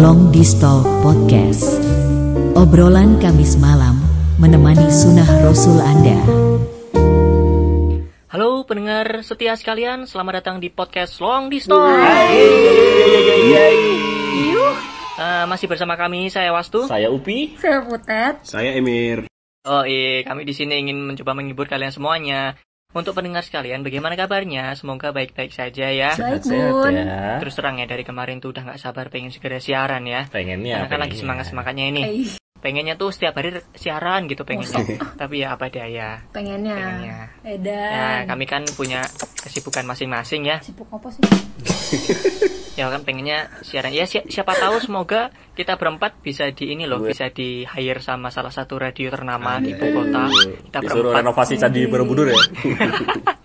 Long Distal Podcast. Obrolan Kamis malam menemani sunnah Rasul Anda. Halo pendengar setia sekalian, selamat datang di podcast Long Distal. Eh, masih bersama kami, saya Wastu. Saya Upi. Saya Putet. Saya Emir. Oh iya, kami di sini ingin mencoba menghibur kalian semuanya. Untuk pendengar sekalian, bagaimana kabarnya? Semoga baik-baik saja ya. Baik, Sehat Bun. ya. Terus terang ya dari kemarin tuh udah nggak sabar pengen segera siaran ya. Pengennya. Karena kan lagi pengennya. semangat semangatnya ini. Eh, Pengennya tuh setiap hari siaran gitu pengennya. Tapi ya apa daya. pengennya. Pengennya. Edan. Ya kami kan punya kesibukan masing-masing ya. Sibuk apa sih? Ya kan pengennya siaran. Ya si- siapa tahu semoga kita berempat bisa di ini loh, bisa di hire sama salah satu radio ternama di ibu kota. Kita Disuruh berempat. renovasi Candi Borobudur ya?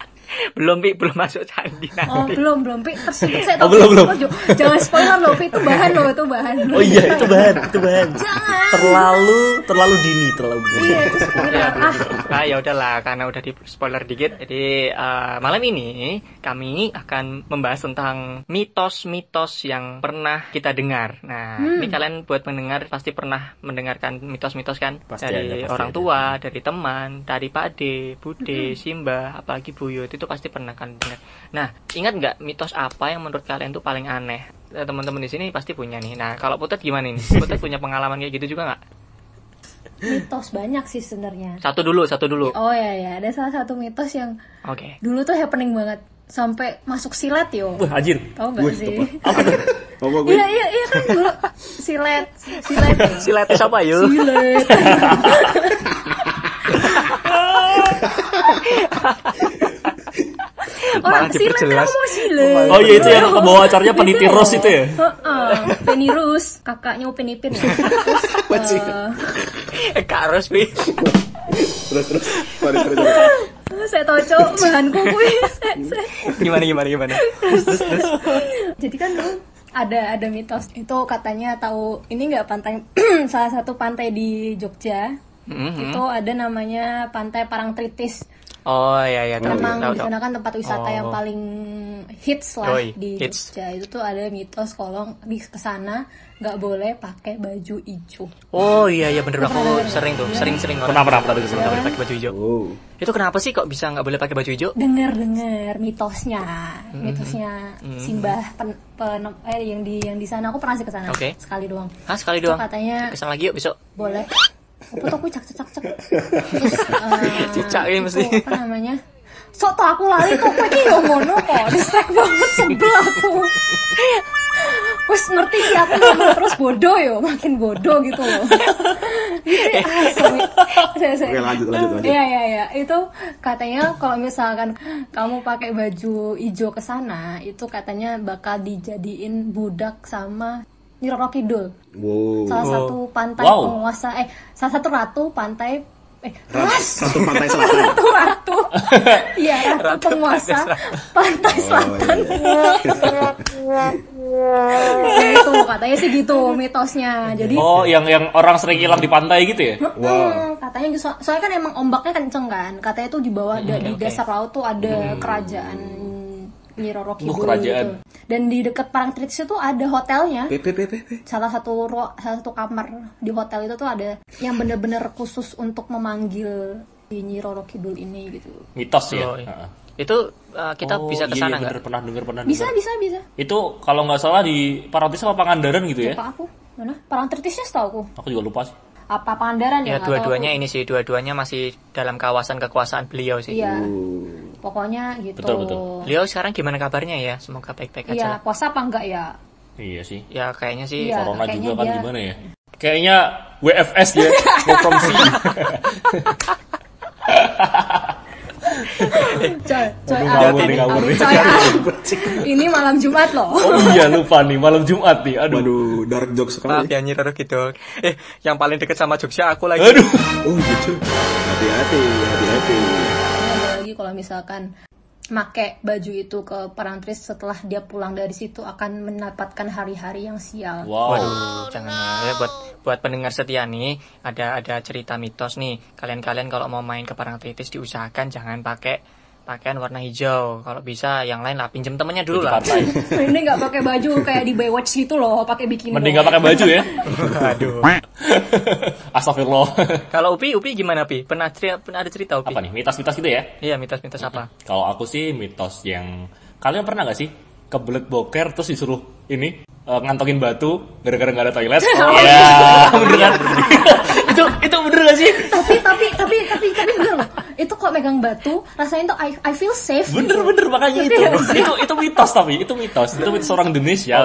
Belum Pi, belum masuk candi Oh, nanti. belum, belum, Pi. Terus saya Oh, tahu. belum, belum. Oh, jangan spoiler loh, Pi. Itu bahan loh, itu bahan. Oh iya, itu bahan, itu bahan. Jangan. Terlalu, terlalu dini, terlalu dini. Iya, itu spoiler. Ah, Nah, ya udahlah karena udah di spoiler dikit. Jadi eh, malam ini kami akan membahas tentang mitos-mitos yang pernah kita dengar. Nah, Hmm. ini kalian buat pendengar pasti pernah mendengarkan mitos-mitos kan Pasti dari ada, pasti orang ada. tua, dari teman, dari Pade, Bude, Hmm. Simba, apalagi Buyut itu pasti pernah kan dengar. Nah, ingat nggak mitos apa yang menurut kalian tuh paling aneh? Eh, Teman-teman di sini pasti punya nih. Nah, kalau Putet gimana nih? Putet punya pengalaman kayak gitu juga nggak? mitos banyak sih sebenarnya. Satu dulu, satu dulu. Oh ya ya, ada salah satu mitos yang Oke. dulu tuh happening banget sampai masuk silet yo. Wah, anjir. Tahu nggak Wih, sih? gua gue. Iya iya iya kan dulu silet silet Silet siapa yuk? silet. Orang kan diperjelas. mau silet. Oh iya, itu yang kebawa acaranya Peniti Rose itu ya? Heeh, Penny Rus, kakaknya Upin Ipin. Terus, eh, Kak Rospi. Terus terus. Sorry sorry. sorry. saya tahu cowok bahanku kuwi. Gimana gimana gimana? Jadi kan dulu ada ada mitos itu katanya tahu ini nggak pantai salah satu pantai di Jogja Mhm. itu ada namanya pantai Parangtritis Oh iya iya tahu memang tahu di sana kan tempat wisata yang Oh. paling hits lah Yoi, di hits. Jogja itu tuh ada mitos kalau di ke sana nggak boleh pakai baju hijau Oh iya iya bener aku sering tuh sering sering Pernah, pernah, pernah dengar, nggak boleh pakai baju hijau. Oh. Itu kenapa sih kok bisa nggak boleh pakai baju hijau? dengar dengar mitosnya Hmm. mitosnya simbah pen, pen- eh yang di yang di sana aku pernah sih ke sana Oke. sekali doang Hah sekali Itu doang. katanya Ke sana lagi yuk besok. boleh apa tuh aku cak cak cak terus eh, Cicak ini mesti. apa namanya? Sok tau aku lali kok kowe iki yo ngono kok? Distrek banget sebel aku. Wes ngerti sih aku ngomong terus bodoh yo makin bodoh gitu loh. Gitu ya ah, sorry. Saya- saya- Oke, lanjut, lanjut, lanjut. Iya iya iya. Itu katanya kalau misalkan kamu pakai baju hijau ke sana itu katanya bakal dijadiin budak sama Nyi Roro Kidul Wow. salah Oh. satu pantai Wow. penguasa eh salah satu ratu pantai eh ras Satu pantai selatan. ratu ratu iya ratu, Ratu penguasa pantai pantai selatan Ya, itu katanya sih gitu mitosnya jadi Oh, yang yang orang sering hilang di pantai gitu ya? Hmm, katanya gitu. So- soalnya kan emang ombaknya kenceng kan katanya tuh di bawah da- di oke. dasar laut tuh ada kerajaan Nyi Roro Kidul kerajaan. gitu. dan di dekat Parangtritis itu ada hotelnya P salah satu ruang salah satu kamar di hotel itu tuh ada yang bener-bener khusus untuk memanggil si Nyi Roro Kidul ini gitu. Mitos ya? Oh, iya. Heeh. Itu uh, kita Oh, bisa ke iya, sana iya, bener, pernah dengar, pernah Bisa dengar. bisa bisa. Itu kalau nggak salah di Parantis apa Pangandaran gitu ya? Siapa aku? Mana? Parangtritisnya setahu aku. Aku juga lupa sih. Apa Pangandaran Ya ya? Dua-duanya ini sih dua-duanya masih dalam kawasan kekuasaan beliau sih. Iya. Oh. Pokoknya gitu. Betul, betul. Beliau sekarang gimana kabarnya ya? Semoga baik-baik aja. Iya, lah. puasa apa enggak ya? Iya sih. Ya kayaknya sih Iya. Corona kayaknya juga kan dia- gimana ya? Kayaknya WFS ya, work from sea. Coy, coy. Aduh, ngawur nih, ngawur nih. coy. Ini malam Jumat loh. Oh iya lupa nih, malam Jumat nih. Aduh. Waduh, dark Maaf sekali. ya Nyi Roro Kidul. Eh, yang paling deket sama Jogja aku lagi. Aduh. Oh gitu. Hati-hati, hati-hati. Kalau misalkan make baju itu ke Parangtris setelah dia pulang dari situ akan mendapatkan hari-hari yang sial. Wow. Waduh, jangan ya buat buat pendengar setia nih, ada ada cerita mitos nih. Kalian-kalian kalau mau main ke Parangtritis diusahakan jangan pakai pakaian warna hijau. Kalau bisa yang lain lah pinjem temennya dulu lah. partai. Ini nggak pakai baju kayak di Baywatch gitu loh, pakai bikini. Mending doang. gak pakai baju ya. Aduh. Astagfirullah. Kalau Upi, Upi gimana Pi? Pernah cerita, pernah ada cerita Upi? Apa nih? Mitos-mitos gitu ya? Iya mitos-mitos apa? Kalau aku sih mitos yang kalian pernah nggak sih kebelet boker terus disuruh ini eh, ngantongin batu gara-gara nggak ada toilet? Iya, bener kan? itu itu bener gak sih? tapi tapi tapi tapi tapi bener loh. Itu kok megang batu, rasanya tuh I, I feel safe. Bener gitu. bener makanya itu. itu itu mitos tapi itu mitos itu mitos orang Indonesia.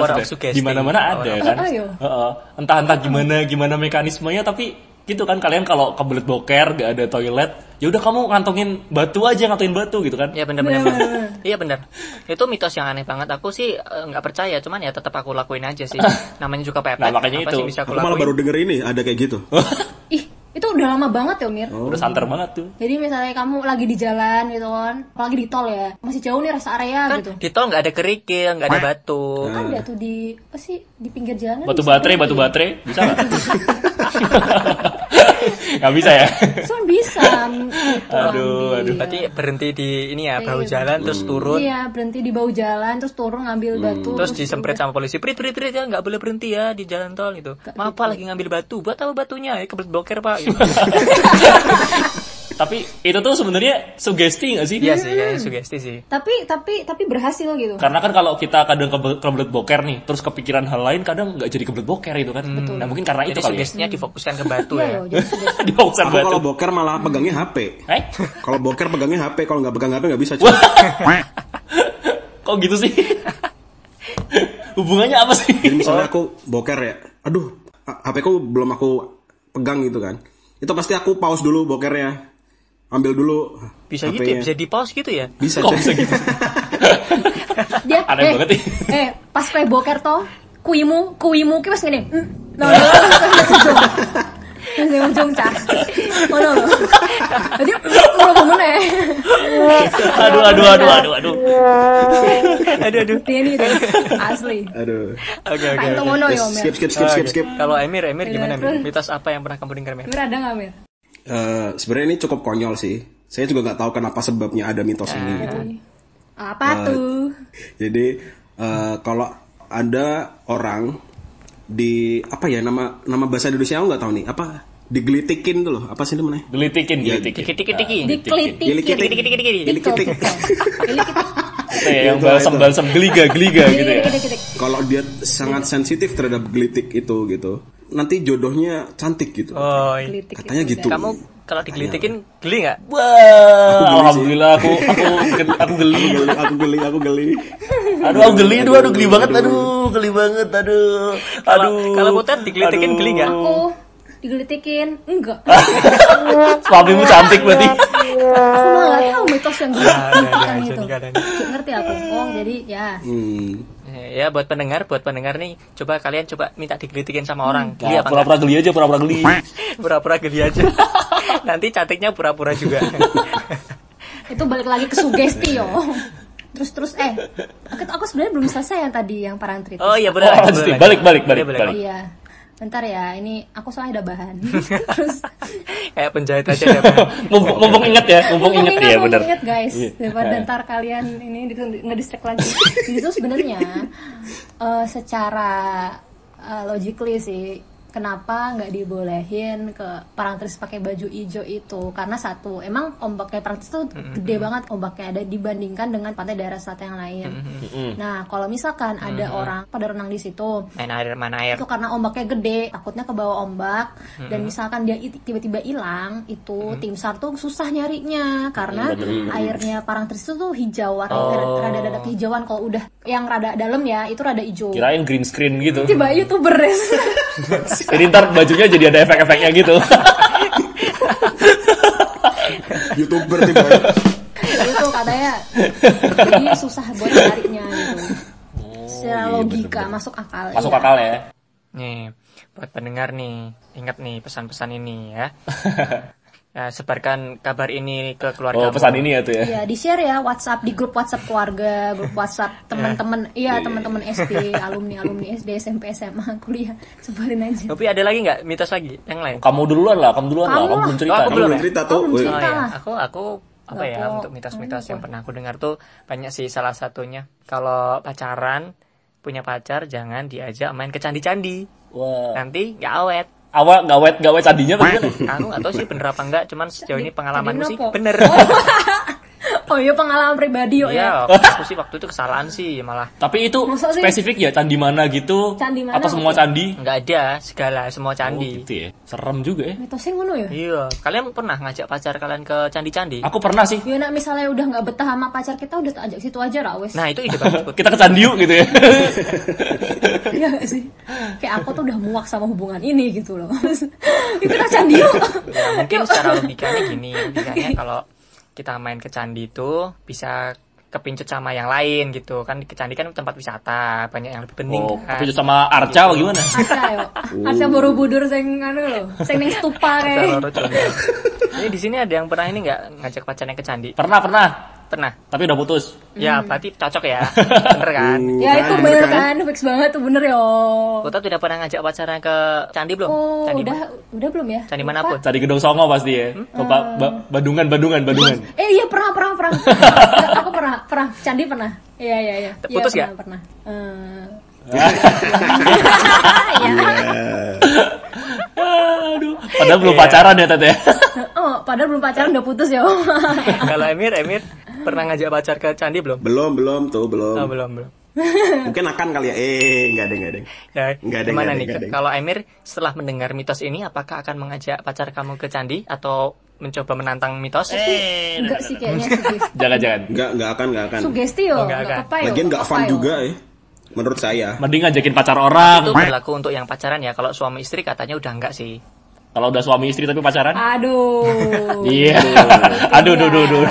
Di mana-mana ada Power kan. Ayo. Heeh. entah entah gimana gimana mekanismenya tapi gitu kan kalian kalau kebelet boker gak ada toilet ya udah kamu ngantongin batu aja ngantongin batu gitu kan Iya benar-benar. Iya benar. Itu mitos yang aneh banget. Aku sih eh, nggak percaya, cuman ya tetap aku lakuin aja sih. Namanya juga pepet. Nah, makanya apa itu. sih bisa aku Aku malah baru denger ini ada kayak gitu. Ih, itu udah lama banget ya, Mir. udah santer banget tuh Jadi misalnya kamu lagi di jalan gitu kan, apalagi di tol ya, masih jauh nih rest area Kan gitu. di tol nggak ada kerikil, nggak ada batu. Ada tuh di apa sih di pinggir jalan. batu baterai berhenti. batu baterai bisa nggak nggak bisa ya Cuman bisa. gitu, Aduh, aduh. Berarti berhenti di ini ya, bahu Iya. jalan terus turun. Iya, berhenti di bawah jalan terus turun ngambil batu. Terus disemprit sama polisi, prit prit prit ya nggak boleh berhenti ya di jalan tol itu. Maaf Pak, lagi ngambil batu, buat apa batunya? Ya kebelet boker pak. Gitu. tapi itu tuh sebenarnya sugesti nggak sih Iya sih, kayaknya sugesti sih. Tapi tapi tapi berhasil gitu. karena kan kalau kita kadang kebe- kebelet boker nih terus kepikiran hal lain kadang nggak jadi kebelet boker itu kan nah mungkin karena itu Jadi kali ya sugestinya difokuskan ke batu Iya ya. loh, jadi sudah. di boxer Aku batu kalau boker malah pegangnya HP. eh Kalau boker pegangnya HP, kalau nggak pegang HP nggak bisa. cuy. kok gitu sih hubungannya apa sih Jadi misalnya aku boker ya, aduh, HP ku belum aku pegang gitu kan. Itu pasti aku pause dulu bokernya. Ambil dulu Bisa gitu ya, bisa di pause gitu ya. Bisa, kok bisa gitu Dia Aneh eh, banget nih. Eh, pas kowe boker to, kuimu, kuimu ki wis ngene. Hmm, Nah, nah, nah, ujung. Cah. Ngono lho. Jadi ngono meneh. aduh aduh aduh aduh aduh aduh aduh. Ini tuh asli. Aduh. Oke oke. Ngono ya, Mir. skip skip skip skip skip. Kalau Emir, Emir Iya, gimana terus. Mir? Mitos apa yang pernah kamu dengar Mir? Mir ada nggak Mir? Eh, sebenarnya ini cukup konyol sih. Saya juga nggak tahu kenapa sebabnya ada mitos ini gitu. Apa tuh? Jadi eh, kalau ada orang di apa ya nama nama bahasa Indonesia aku nggak tahu nih. Apa? Digelitikin tuh loh. Apa sih namanya? gelitikin Iya, gelitikin. Tiki. Gilikitik. Itu ya, yang Itu, balsam balsam geliga geliga gitu ya? Kalau dia sangat sensitif terhadap gelitik itu gitu, nanti jodohnya cantik gitu. Oh, iya. Katanya gitu. kamu kalau digelitikin geli nggak? Wah, alhamdulillah aku aku aku geli. Aku geli, aku geli, aku geli. Aduh, aku geli, aduh, aduh geli banget, aduh, geli banget, aduh, Kalau aduh. kalau putar digelitikin Aduh. geli nggak? Aku digelitikin enggak. Suamimu cantik berarti. Aku malah nggak tahu mitos yang Ada, jadi ya. Hmm. Ya buat pendengar, buat pendengar nih, coba kalian coba minta digelitikin sama orang. Nah, apa enggak? pura-pura geli aja, pura-pura geli. Pura-pura geli aja. Nanti cantiknya pura-pura juga. itu balik lagi ke sugesti yo terus terus eh aku, aku sebenarnya belum selesai yang tadi yang parantrit Oh iya Oh, benar. nih. Balik, balik, balik, Boleh, boleh. balik. iya bentar ya ini aku soalnya ada bahan terus Kayak penjahit aja ya. Mumpung, mumpung inget ya, mumpung inget ya, mumpung bener. inget, guys Iya. daripada ntar kalian ini di- ngedistract lagi jadi itu sebenarnya eh, secara eh, logically sih kenapa nggak dibolehin ke parangtritis pakai baju hijau itu? Karena satu emang ombaknya parangtritis tuh gede banget ombaknya ada dibandingkan dengan pantai daerah selatan yang lain. Nah kalau misalkan ada orang pada renang di situ Main air mana air. itu karena ombaknya gede takutnya ke bawah ombak. Dan misalkan dia tiba-tiba hilang itu tim sar tuh susah nyarinya. Karena airnya parangtritis itu tuh hijau warna Oh. rada rada kehijauan. Kalau udah yang rada dalam ya itu rada hijau. Kirain green screen gitu. tiba youtuber ya Jadi ntar bajunya jadi ada efek-efeknya gitu. Youtuber tiba. itu katanya jadi susah buat nyarinya gitu secara logika masuk akal Masuk iya. akal ya. Nih, buat pendengar nih, ingat nih pesan-pesan ini ya. Ya, sebarkan kabar ini ke keluarga. Oh, pesan ini ya tuh ya. Iya, di share ya WhatsApp di grup WhatsApp keluarga, grup WhatsApp teman-teman, iya teman-teman SD, alumni alumni SD, SMP, SMA, kuliah, sebarin aja. Tapi ada lagi nggak mitos lagi yang lain? Kamu duluan lah, kamu duluan lah, Kamu kamu lah. belum cerita. Oh, aku belum ya? cerita Oh, tuh. belum Woi. cerita. Oh ya, lah. aku aku apa ya Apa? untuk mitos-mitos yang pernah aku dengar tuh banyak sih salah satunya kalau pacaran punya pacar jangan diajak main ke candi-candi Wah. nanti nggak awet Awal nggak wet nggak wet candinya bagaimana? aku nggak tahu sih bener apa enggak cuman sejauh ini pengalamanku sih bener Oh iya pengalaman pribadi yo ya. Iya, aku sih waktu itu kesalahan sih malah Tapi itu Masa sih? spesifik ya candi mana gitu? Candi mana? Atau semua candi? nggak ada segala semua Oh, candi. gitu ya. Serem juga ya. Mitosnya ngono ya. Iya, kalian pernah ngajak pacar kalian ke candi-candi? Aku pernah sih. Ya nak misalnya udah nggak betah sama pacar kita udah ajak situ aja lah wes. Nah, itu ide bagus. Kita ke candi yuk gitu ya. Iya gak sih? Kayak aku tuh udah muak sama hubungan ini gitu loh. Kita candi yuk. Ya, mungkin secara logikanya gini, logikanya kalau kita main ke candi itu bisa kepincut sama yang lain gitu kan ke candi kan tempat wisata banyak yang lebih penting Oh, kan. tapi sama Arca apa gimana? Arca yo. Arca Borobudur sing anu lho, sing ning stupa kayak. Ini di sini ada yang pernah ini nggak ngajak pacarnya ke candi? Pernah, pernah. Pernah. Tapi udah putus. Ya, berarti cocok ya. Bener kan? Ya itu bener kan, fix banget tuh bener yo. Kota tidak pernah ngajak pacarnya ke candi belum? Oh, candi udah udah belum ya? Candi Lupa. mana pun. Candi Gedong Songo pasti ya. Ke Ba- Ba- Bandungan, Bandungan, Bandungan. Eh iya pernah pernah pernah. aku pernah pernah candi pernah. Iya iya iya. Putus pernah, nggak? Pernah. Eh, Aduh. Padahal belum pacaran ya, Tete. Oh, padahal belum pacaran udah putus ya. Kalau Emir, Emir pernah ngajak pacar ke candi belum? Belum, belum tuh, belum. Oh, belum, belum. Mungkin akan kali ya. Eh, enggak ada, enggak ada. Ya, Nggak ada, gimana nih? Kalau Emir setelah mendengar mitos ini, apakah akan mengajak pacar kamu ke candi atau mencoba menantang mitos? Enggak sih kayaknya sugesti. Jangan, jangan. Enggak, enggak akan, enggak akan. Sugesti yo, Oh, nggak enggak akan. apa yo. Lagian enggak nggak fun juga ya. Menurut saya. Mending ngajakin pacar orang. Itu berlaku untuk yang pacaran ya. Kalau suami istri katanya udah enggak sih. Kalau udah suami istri tapi pacaran? Aduh. Iya. Aduh, duh, duh, duh.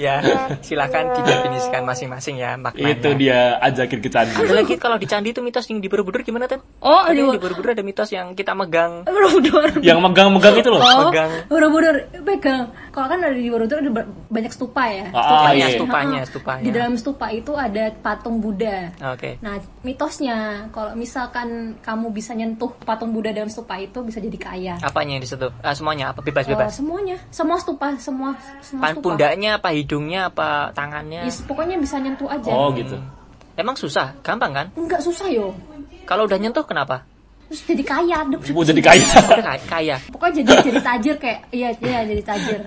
ya, silakan didefinisikan masing-masing ya maknanya. Itu dia ajakin ke candi. Ada lagi kalau di candi itu mitos yang di Borobudur gimana, Ten? Oh, Ada yang aduh. di Borobudur ada mitos yang kita megang. Borobudur. Yang megang-megang itu loh. Oh, Pegang. Borobudur pegang. Kalau kan ada di Borobudur ada ba- banyak stupa ya. Ah, Stupanya, iya. stupanya, Ah, stupanya. Di dalam stupa itu ada patung Buddha. Oke. Nah, mitosnya kalau misalkan kamu bisa nyentuh patung Buddha dalam stupa itu bisa jadi kaya. Apanya yang di situ? Ah, semuanya apa Eh, bebas-bebas? semuanya, semua stupa, semua semua Pan stupa. pundaknya apa hidungnya apa tangannya? Yes, pokoknya bisa nyentuh aja. Oh, gitu. Emang susah? Gampang kan? Enggak susah yo. Kalau udah nyentuh kenapa? Terus jadi kaya. Mau jadi kaya. Udah kaya- kaya. Pokoknya jadi jadi tajir kayak iya iya jadi tajir.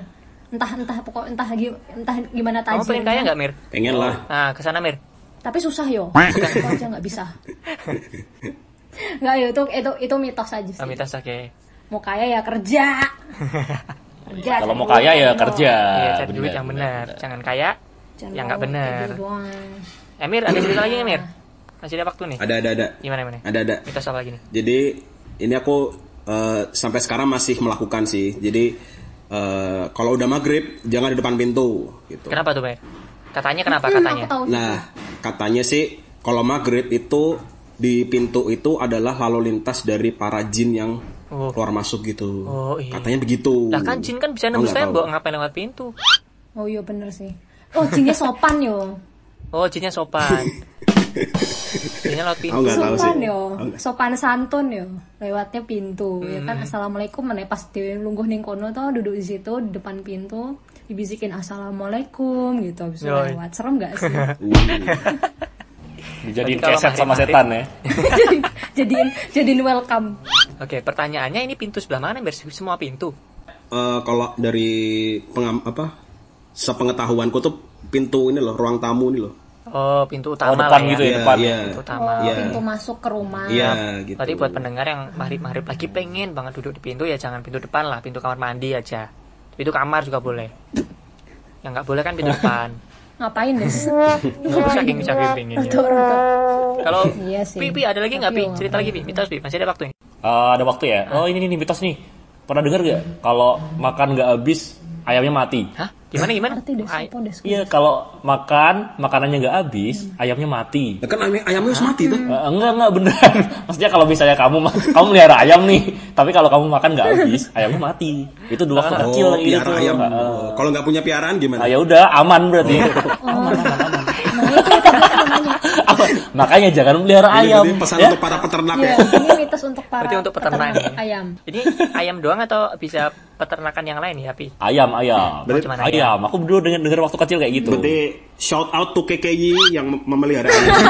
Entah entah pokok entah entah gimana Kamu tajir. pengen kaya nggak Mir? Pengen lah. Nah, ke sana Mir. Tapi susah yo. Aku aja nggak bisa. Enggak yo itu itu itu mitos aja sih. Oh, mitos oke. Mau kaya ya kerja. kerja. Kalau mau kaya ya kerja. Iya, cari duit yang benar. Jangan kaya Jangan yang nggak benar. Emir, ada cerita lagi nggak Mir? Masih ada waktu nih. Ada, ada, ada. Gimana Mir? Ada, ada. Mitos apa lagi nih? Jadi ini aku eh, sampai sekarang masih melakukan sih. Jadi eh, kalau udah maghrib jangan di depan pintu gitu. Kenapa tuh Mir? Katanya kenapa Hmm, katanya? Nah katanya sih kalau maghrib itu di pintu itu adalah lalu lintas dari para jin yang Oh. keluar masuk gitu. Oh, iya. Katanya begitu. Lah kan jin kan bisa nembus nggak tembok, ngapain lewat pintu? Oh iya bener sih. Oh jinnya sopan yo. Oh, jinnya sopan. jinnya lewat Aku pintu. nggak tahu sih. sopan yo. Sopan santun yo. Lewatnya pintu. Ya Hmm. kan assalamualaikum mana pas dia lungguh ning kono tuh duduk di situ di depan pintu dibisikin assalamualaikum gitu bisa Yoi. lewat. Serem gak sih? Dijadiin Berarti kalau keset sama maghrib- setan ya. Jadi- jadiin jadiin welcome. Oke, pertanyaannya ini pintu sebelah mana Mir? Semua pintu. Eh, kalau dari pengam apa sepengetahuanku tuh pintu ini loh ruang tamu ini loh. Oh, pintu utama depan lah gitu ya. ya, depan. Iya. Pintu utama. Oh, Iya. pintu masuk ke rumah. Iya gitu. Berarti buat pendengar yang maghrib-maghrib lagi pengen banget duduk di pintu ya jangan pintu depan lah, pintu kamar mandi aja. Pintu kamar juga boleh. Yang nggak boleh kan pintu depan. Ngapain des? Nggak saking saking pengennya. Kalau Iya sih. Pi, Pi, ada lagi nggak Pi? Tapi, Cerita lagi Pi, mitos Pi, masih ada waktu ini. Eh, ada waktu ya? Oh ini nih mitos nih. Pernah dengar gak? Kalau makan nggak habis ayamnya mati. Hah? Gimana gimana? Ngerti des, Ay-? Iya kalau makan makanannya nggak habis ayamnya mati. Ya kan ayam, ayamnya harus mati tuh. Eh, enggak enggak beneran. Maksudnya kalau misalnya kamu kamu melihara ayam nih, tapi kalau kamu makan nggak habis, ayamnya mati. Itu dulu waktu kecil Oh, gitu ayam. Oh, Kalau nggak punya piaraan gimana? Ah, ya udah aman berarti. Aku mau nanya. Makanya jangan melihara Ini ayam. berarti pesan ya. untuk para peternak Iya, ya. ini mitos untuk para Berarti untuk peternak nih. ayam. Ini ayam doang atau bisa peternakan yang lain ya, Pi? Ayam, ayam. Berarti- Cuman ayam. Aku dulu denger denger waktu kecil kayak gitu. Berarti shout out to KKY yang mem- memelihara ayam.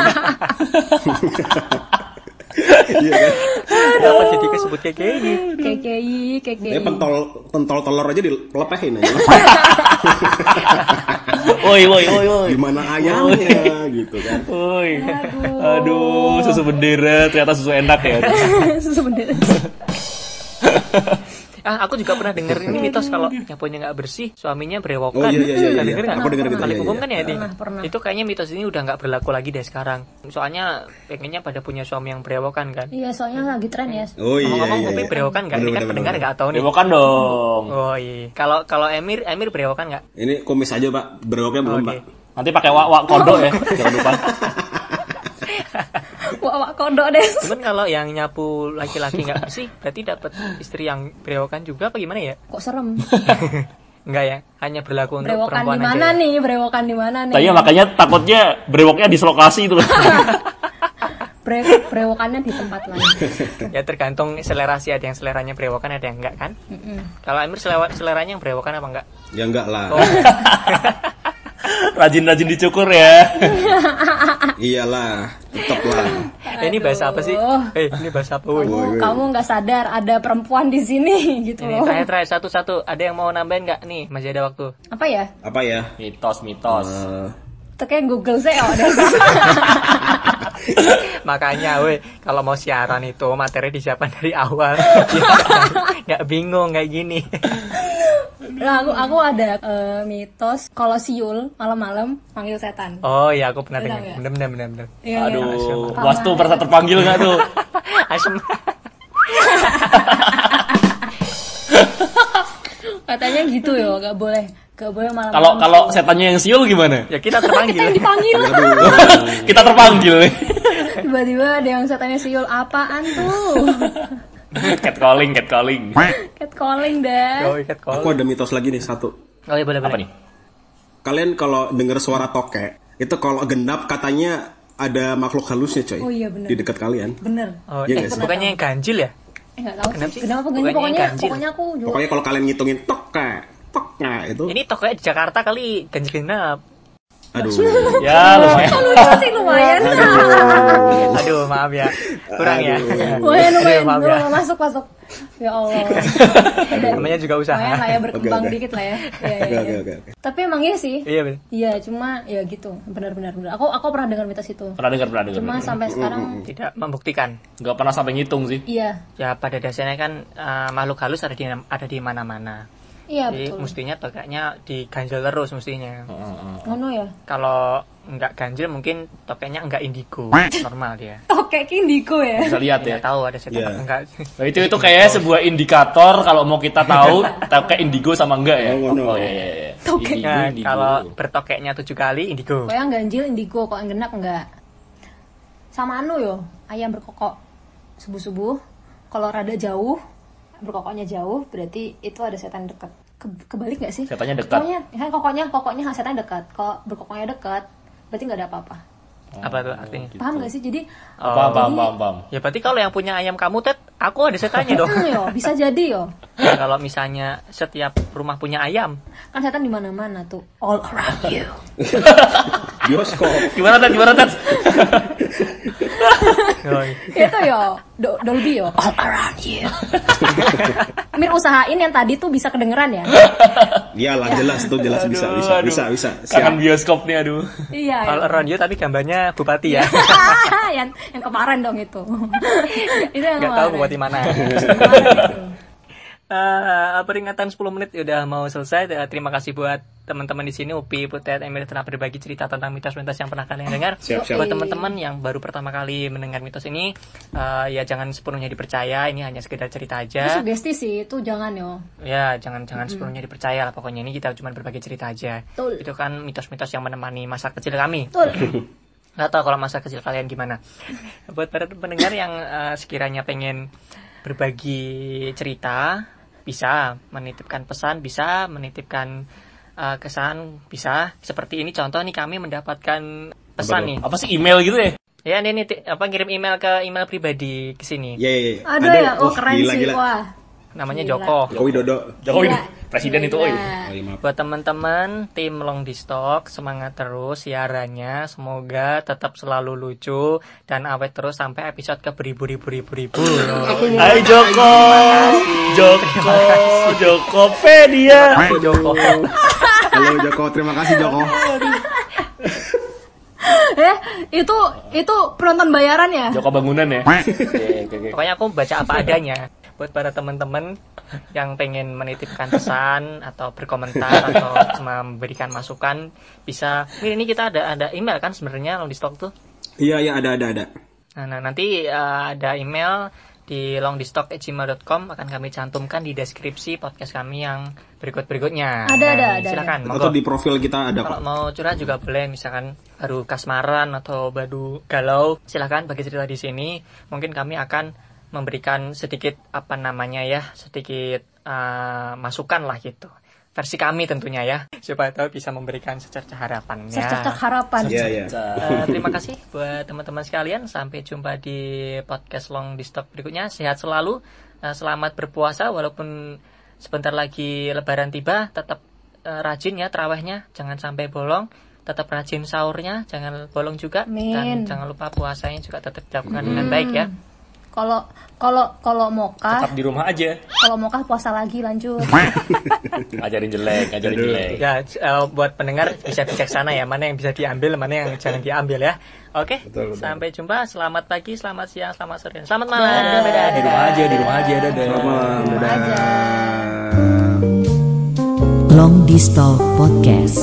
Iya kan? Kenapa jadi kesebut kayak gini? KKI, KKI. Dia pentol pentol telur aja dilepehin aja. Woi, woi, woi, woi. Gimana ayamnya gitu kan. Woi. Aduh, susu bendera ternyata susu enak ya. Susu bendera. Ah, aku juga pernah denger ini mitos kalau nyapunya nggak bersih, suaminya berewokan. Oh, iya, iya, iya, Pernah iya. denger nggak? Aku denger gitu, Kali iya, hukum iya. kan ya, Di? Pernah, pernah. Itu kayaknya mitos ini udah nggak berlaku lagi deh sekarang. Soalnya pengennya pada punya suami yang berewokan kan. Iya, soalnya lagi tren ya. Oh iya. Ngomong-ngomong, iya, Upi iya. berewokan nggak? Ini kan pendengar nggak tahu nih. Dewokan dong. Oh iya. Kalau kalau Emir, Emir berewokan nggak? Ini kumis aja pak, beroknya belum pak. Nanti pakai wak wak kodok ya, jangan lupa. Wah kodok deh. Cuman kalau yang nyapu laki-laki nggak bersih, berarti dapat istri yang berewokan juga apa gimana ya? Kok serem? Enggak ya, hanya berlaku untuk Brewokan perempuan di aja. mana ya? nih? Brewokan di mana nih? Tanya makanya takutnya brewoknya dislokasi itu. Bre- brewokannya di tempat lain. Ya tergantung selera sih, ada yang seleranya berewokan, ada yang enggak kan? Mm-mm. Kalau Emir selera, seleranya yang berewokan apa enggak? Ya enggak lah. Oh, Rajin-rajin dicukur ya. Iyalah, tetap lah. ini bahasa apa sih? Eh, ini bahasa apa? Kamu, kamu nggak sadar ada perempuan di sini gitu Ini loh. terakhir-terakhir satu-satu. Ada yang mau nambahin nggak nih? Masih ada waktu. Apa ya? Apa ya? Mitos, mitos. Eh, Itu kayak Google saya oh, ada. Makanya, woi, kalau mau siaran itu materi disiapkan dari awal. Nggak bingung kayak gini. Nah, aku aku ada eh, mitos kalau siul malam-malam manggil setan. Oh iya, aku pernah dengar. nggak? Bener bener bener. bener. Iya. Aduh, was tuh merasa terpanggil nggak tuh? Asem. Katanya gitu ya, nggak boleh, nggak boleh malam. Kalau kalau setannya yang siul gimana? Ya kita terpanggil. yang dipanggil Kita terpanggil nih. tiba-tiba ada yang setannya siul apaan tuh? cat calling, cat calling. Cat calling deh. Oh, ikat aku kol. ada mitos lagi nih satu. Oh iya boleh Apa boleh. nih? Kalian kalau dengar suara tokek, itu kalau genap katanya ada makhluk halusnya coy. Oh iya, bener. Di dekat kalian. Bener. Oh, Iya eh, sih? bukannya yang ganjil ya? Eh nggak tahu Kenapa sih. Kenapa apa Bukannya pokoknya ganjil. pokoknya aku juga. Pokoknya kalau kalian ngitungin tokek, tokek itu, Ini tokonya di Jakarta kali ganjil genap. Aduh. Ya lumayan. lucu sih lumayan. Aduh, maaf ya. Kurang ya. lumayan Aduh, lumayan. maaf ya. Masuk masuk. Ya Allah. Namanya juga usaha. Lumayan lah ya berkembang Oke, oke. dikit lah ya. Iya, Oke iya, oke iya. oke. oke. Tapi emang iya sih. Iya, bener. Iya, cuma ya gitu. Benar-benar benar. Aku aku pernah dengar mitos itu. Pernah dengar, pernah dengar. Cuma sampai sekarang Tidak membuktikan. Nggak pernah sampai ngitung sih. iya. Ya pada dasarnya kan eh, makhluk halus ada di ada di mana-mana. Iya Jadi betul. mestinya tokeknya diganjil terus mestinya. Ngono ya. Kalau nggak ganjil mungkin tokeknya nggak indigo. Normal dia. Tokek indigo ya. Bisa lihat Ya ya. tahu ada setan Iya. apa enggak. Nah, itu itu kayak sebuah indikator kalau mau kita tahu kayak indigo sama enggak ya. Oh, no. Oh iya iya iya. Tokek. Indigo, Nah, indigo. kalau bertokeknya tujuh kali indigo. Kok yang ganjil indigo, kok yang genap enggak. Sama anu yo, ayam berkokok subuh-subuh. Kalau rada jauh, berkokoknya jauh, berarti itu ada setan dekat. Ke, kebalik nggak sih? Setannya dekat. Pokoknya, ya kan kokoknya, kokoknya setan dekat. Kalau berkokoknya dekat, berarti nggak ada apa-apa. Apa tuh artinya? Paham nggak sih? Jadi, Oh. Paham, paham, paham, paham. Ya berarti kalau yang punya ayam kamu Ted, aku ada setannya dong. hmm, yo, bisa jadi yo. Ya, kalau misalnya setiap rumah punya ayam, Kan setan di mana-mana tuh, all around you. Bioskop. Gimana Ted? Gimana oh, itu yo, Do- Dolby yo, all around you. Mir usahain yang tadi tuh bisa kedengeran ya? Iyalah jelas tuh jelas bisa Aduh, bisa aduh. bisa bisa. Kangen bioskop nih aduh. Iya. all iya. around you tapi gambarnya bupati ya. yang yang kemarin dong itu. itu yang Gak tahu bupati mana. Kemarin Eh, peringatan 10 menit udah mau selesai. Eh, Terima kasih buat teman-teman di sini Upi, Putet, Emir telah berbagi cerita tentang mitos-mitos yang pernah kalian dengar. Siap, siap. Buat teman-teman yang baru pertama kali mendengar mitos ini, eh, ya jangan sepenuhnya dipercaya. Ini hanya sekedar cerita aja. sugesti sih, itu jangan yo. Ya, jangan jangan sepenuhnya dipercaya lah. Pokoknya ini kita cuma berbagi cerita aja. Betul. Itu kan mitos-mitos yang menemani masa kecil kami. Betul. Nggak tahu kalau masa kecil kalian gimana. Buat para pendengar yang eh, sekiranya pengen berbagi cerita, bisa menitipkan pesan, bisa menitipkan eh, kesan, bisa. Seperti ini contoh nih kami mendapatkan pesan nih. Apa sih email gitu ya? Ya ini nih apa ngirim email ke email pribadi ke sini. Iya, iya, iya. Ada, ya? Oh, keren gila, sih. gila. Wah. Namanya Gila. Joko. Jokowi Dodo. Jokowi Gila. Presiden itu, oi. Oh, iya. Buat teman-teman tim Long di Stock semangat terus siarannya semoga tetap selalu lucu dan awet terus sampai episode ke beribu-ribu-ribu-ribu. Hai Joko. Joko. Jokopedia. Joko. Halo Joko, terima kasih Joko. Eh, itu itu penonton bayaran ya? Joko bangunan ya. Pokoknya aku baca apa adanya. Buat para teman-teman yang pengen menitipkan pesan atau berkomentar atau memberikan masukan bisa ini kita ada ada email kan sebenarnya Long di Stock tuh. Iya, iya, ada, ada, ada. Nah, nah, nanti eh, ada email di longdistock@gmail.com akan kami cantumkan di deskripsi podcast kami yang berikut-berikutnya. Ada, ada, Nah, ada, Silakan, monggo. Atau di profil kita ada Kalau mau curhat juga boleh, misalkan baru kasmaran atau baru galau, silahkan bagi cerita di sini. Mungkin kami akan memberikan sedikit apa namanya ya, sedikit eh, masukan lah gitu. Versi kami tentunya ya, siapa tahu bisa memberikan secercah harapannya. Secercah harapan. Iya, iya. Eh, terima kasih buat teman-teman sekalian. Sampai jumpa di podcast Long di Stock berikutnya. Sehat selalu. Eh, selamat berpuasa walaupun sebentar lagi Lebaran tiba. Tetap eh, rajin ya terawihnya. Jangan sampai bolong. Tetap rajin sahurnya. Jangan bolong juga. Dan Amin. jangan lupa puasanya juga tetap dilakukan dengan baik ya. Kalau kalau kalau mokah, Tetap di rumah aja. kalau mokah puasa lagi lanjut. Ngajarin jelek, ngajarin Aduh. jelek. Ya, eh, buat pendengar bisa bijaksana ya, mana yang bisa diambil, mana yang jangan diambil ya. Oke, Betul, betul. sampai jumpa. Selamat pagi, selamat siang, selamat sore, selamat malam. Dadah. Di rumah aja, di rumah aja, dadah. Selamat malam, dadah. Long Distal Podcast.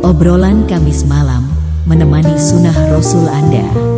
Obrolan Kamis malam menemani sunnah Rasul Anda.